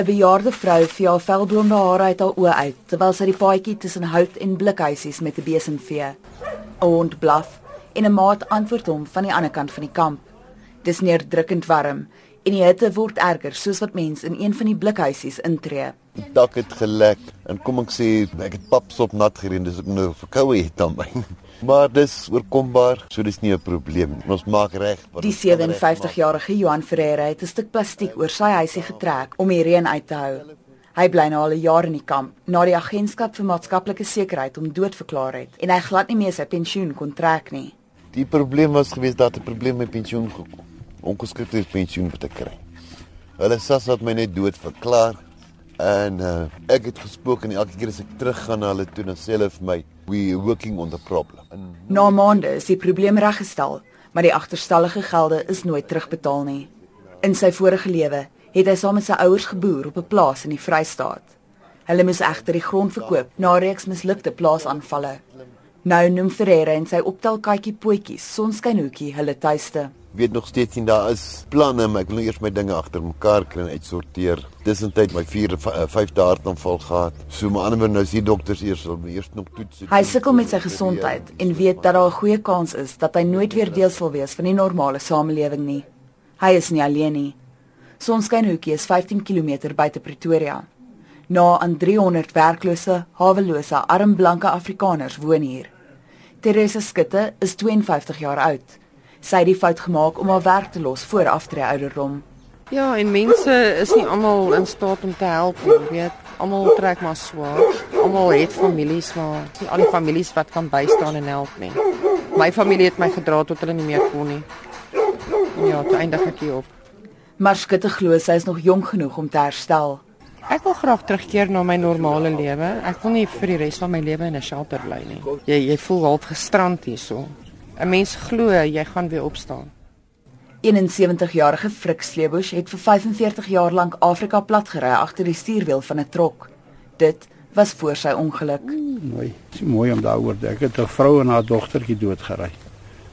'n Bejaarde vrou vee haar velblonde hare uit haar oë uit terwyl sy die paadjie tussen hout en blikhuisies met 'n besem vee. 'n Hond blaf en 'n maat antwoord hom van die ander kant van die kamp. Dis neerdrukkend warm en die hitte word erger soos wat mense in een van die blikhuisies intree. Die dak het gelek en kom ek sê ek het papsop nat gereën dis ek nou verkoue het aan my. Maar dis oorkombaar, so dis nie 'n probleem. Ons maak reg. Die ons kan regmaak. 57-jarige Johan Ferreira het 'n stuk plastiek oor sy huisie getrek om die reën uit te hou. Hy bly nou al 'n jaar in die kamp na die agentskap vir maatskaplike sekerheid hom doodverklaar het en hy glad nie meer sy pensioen kon trek nie. Die probleem was geweest dat 'n probleem met pensioen gekom. Ongeskikte pensioen wat ek kry. Hulle SASSA het my net dood verklaar en uh, ek het gespook en elke keer as ek teruggaan na hulle toe dan sê hulle vir my we working on the problem. En Na maande is die probleem reggestel, maar die agterstallige gelde is nooit terugbetaal nie. In sy vorige lewe het hy saam met sy ouers geboer op 'n plaas in die Vrystaat. Hulle moes egter die grond verkoop na reeks mislukte plaasaanvalle. Nou noem Ferreira en sy optelkatjie potjies Sonskynhoekie hulle tuiste. Weet nog steeds nie daar is planne, maar ek wil nou eers my dinge agter mekaar kry en uitsorteer. Tussentyd my 4 5 dae hartaanval gehad. So maar ander nou is die dokters eers my eers nog toets. Hy sukkel met sy gesondheid en weet dat daar 'n goeie kans is dat hy nooit weer deel sal wees van die normale samelewing nie. Hy is nie alleen nie. Sonskynhoekie is 15 km buite Pretoria. Na aan 300 werklose, hawelose, armblanke Afrikaners woon hier. Teresa Skutte is 52 jaar oud. Sy het die fout gemaak om haar werk te los voor aftree ouderdom. Ja, en mense is nie almal in staat om te help nie, weet. Almal trek maar swaar. Almal het families, maar nie al die families wat kan bystaan en help nie. My familie het my gedra tot hulle nie meer kon nie. En ja, toe eindig ek hier op. Maar Skutte glo sy is nog jonk genoeg om te herstel. Ek wil graag terugkeer na my normale lewe. Ek wil nie vir die res van my lewe in 'n shelter bly nie. Jy jy voel half gestrand hierso. 'n Mens glo jy gaan weer opstaan. 71-jarige Frik Sleebush het vir 45 jaar lank Afrika platgery agter die stuurwiel van 'n trok. Dit was voor sy ongeluk. Mooi. Dis mooi om daaroor te ek het 'n vrou en haar dogtertjie doodgery.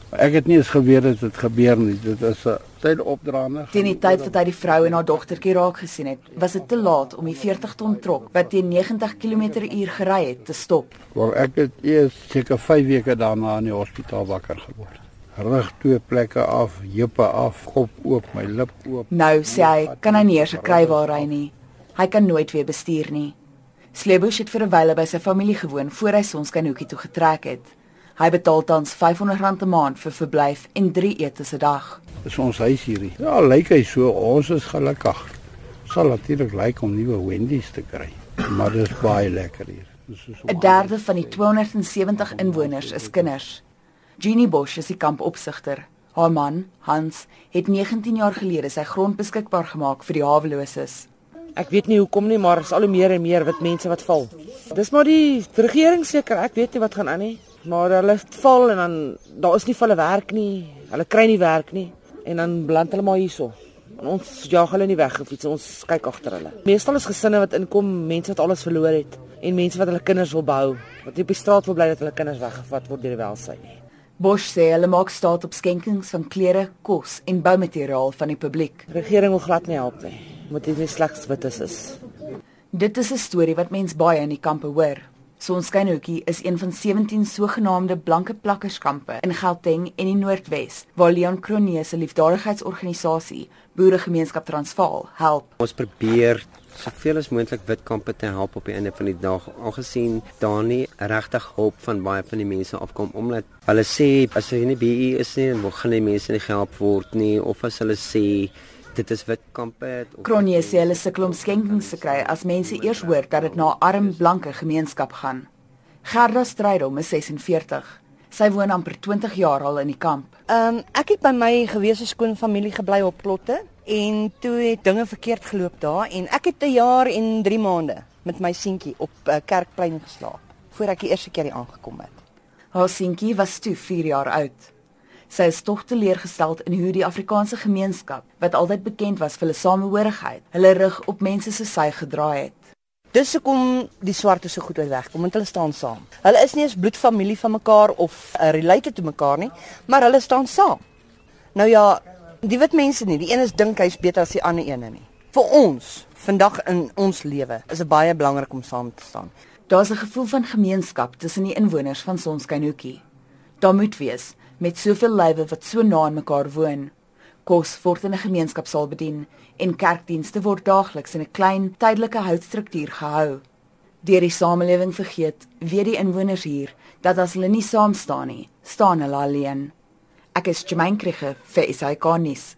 Ek het nie eens geweet dit het gebeur nie. Dit is 'n tyd opdraande. Teen die tyd wat hy die vrou en haar dogtertjie raak gesien het, was dit te laat om die 40 ton trok wat teen 90 km/h gery het te stop. Waar ek het eers seker 5 weke daarna in die hospitaal wakker geword. Rug twee plekke af, heupe af, kop oop, my lip oop. Nou sê hy, kan hy nie eers kry waar hy nie. Hy kan nooit weer bestuur nie. Sleebush het vir 'n wyle by sy familie gewoon voor hy Sonskynhoekie toe getrek het. Hy betaal tans R500 'n maand vir verblyf en 3 etes 'n dag. Dis ons huis hierdie. Ja, lyk hy so. Ons is gelukkig. Sal natuurlik lyk om nuwe Wendy's te kry. Maar dis baie lekker hier. 'n Derde van die 270 inwoners is kinders. Jeannie Bosch is die kampopsigter. Haar man, Hans, het 19 jaar gelede sy grond beskikbaar gemaak vir die haweloses. Ek weet nie hoekom nie, maar is al hoe meer en meer wat mense wat val. Dis maar die regering seker, ek weet nie wat gaan aan nie, maar hulle val en dan daar is nie vir hulle werk nie. Hulle kry nie werk nie en dan beland hulle maar hierso. En ons jaag hulle nie weg of iets, ons kyk agter hulle. Meestal is gesinne wat inkom, mense wat alles verloor het en mense wat hulle kinders wil behou, wat op die straat wil bly dat hulle kinders weggevat word deur die welsyn nie. Bosch sê hulle maak staat op skenkings van klere, kos en boumateriaal van die publiek. Die regering wil glad nie help nie. Moet dit nie slegs wit is. is. Dit is 'n storie wat mens baie in die kampe hoor. Sonskynhoekie is een van 17 sogenaamde blanke plakkerskampe in Gauteng en die Noordwes, waar Leon Kronee se liefdadigheidsorganisasie Boeregemeenskap Transvaal help. Ons probeer soveel as moontlik wit kampe te help op die einde van die dag aangesien daar nie regtig hulp van baie van die mense afkom omdat hulle sê as jy nie BE is nie dan gaan die mense nie gehelp word nie of as hulle sê dit is wit kampe of Kronee sê hulle sukkel om skenkings te kry as mense eers hoor dat dit na 'n arm blanke gemeenskap gaan. Gerda Strydom is 46. Sy woon amper 20 jaar al in die kamp. Ehm um, ek het by my gewese skoonfamilie gebly op plotte en toe het dinge verkeerd geloop daar en ek het 'n jaar en 3 maande met my seentjie op uh, Kerkplein geslaap voor ek die eerste keer hier aangekom het. Haar seentjie was toe 4 jaar oud. Sy is tog teleurgesteld in hoe die Afrikaanse gemeenskap, wat altyd bekend was vir hulle samehorigheid, hulle rug op mense soos sy gedraai het. Dis hoekom die swartes so goed uit wegkom want hulle staan saam. Hulle is nie eens bloedfamilie van mekaar of uh, related to mekaar nie, maar hulle staan saam. Nou ja, die wit mense nie, die een is dink hy's beter as die ander een nie. Vir ons, Vandag in ons lewe is dit baie belangrik om saam te staan. Daar's 'n gevoel van gemeenskap tussen die inwoners van Sonskynhoekie. Daar moet wees met soveel lywe wat so na aan mekaar woon. Kos word in 'n gemeenskapsaal bedien en kerkdienste word daagliks in 'n klein tydelike houtstruktuur gehou. Deur die samelewing vergeet, weet die inwoners hier dat as hulle nie saam staan nie, staan hulle alleen. Ek is Jemaine Krige vir SAK nuus.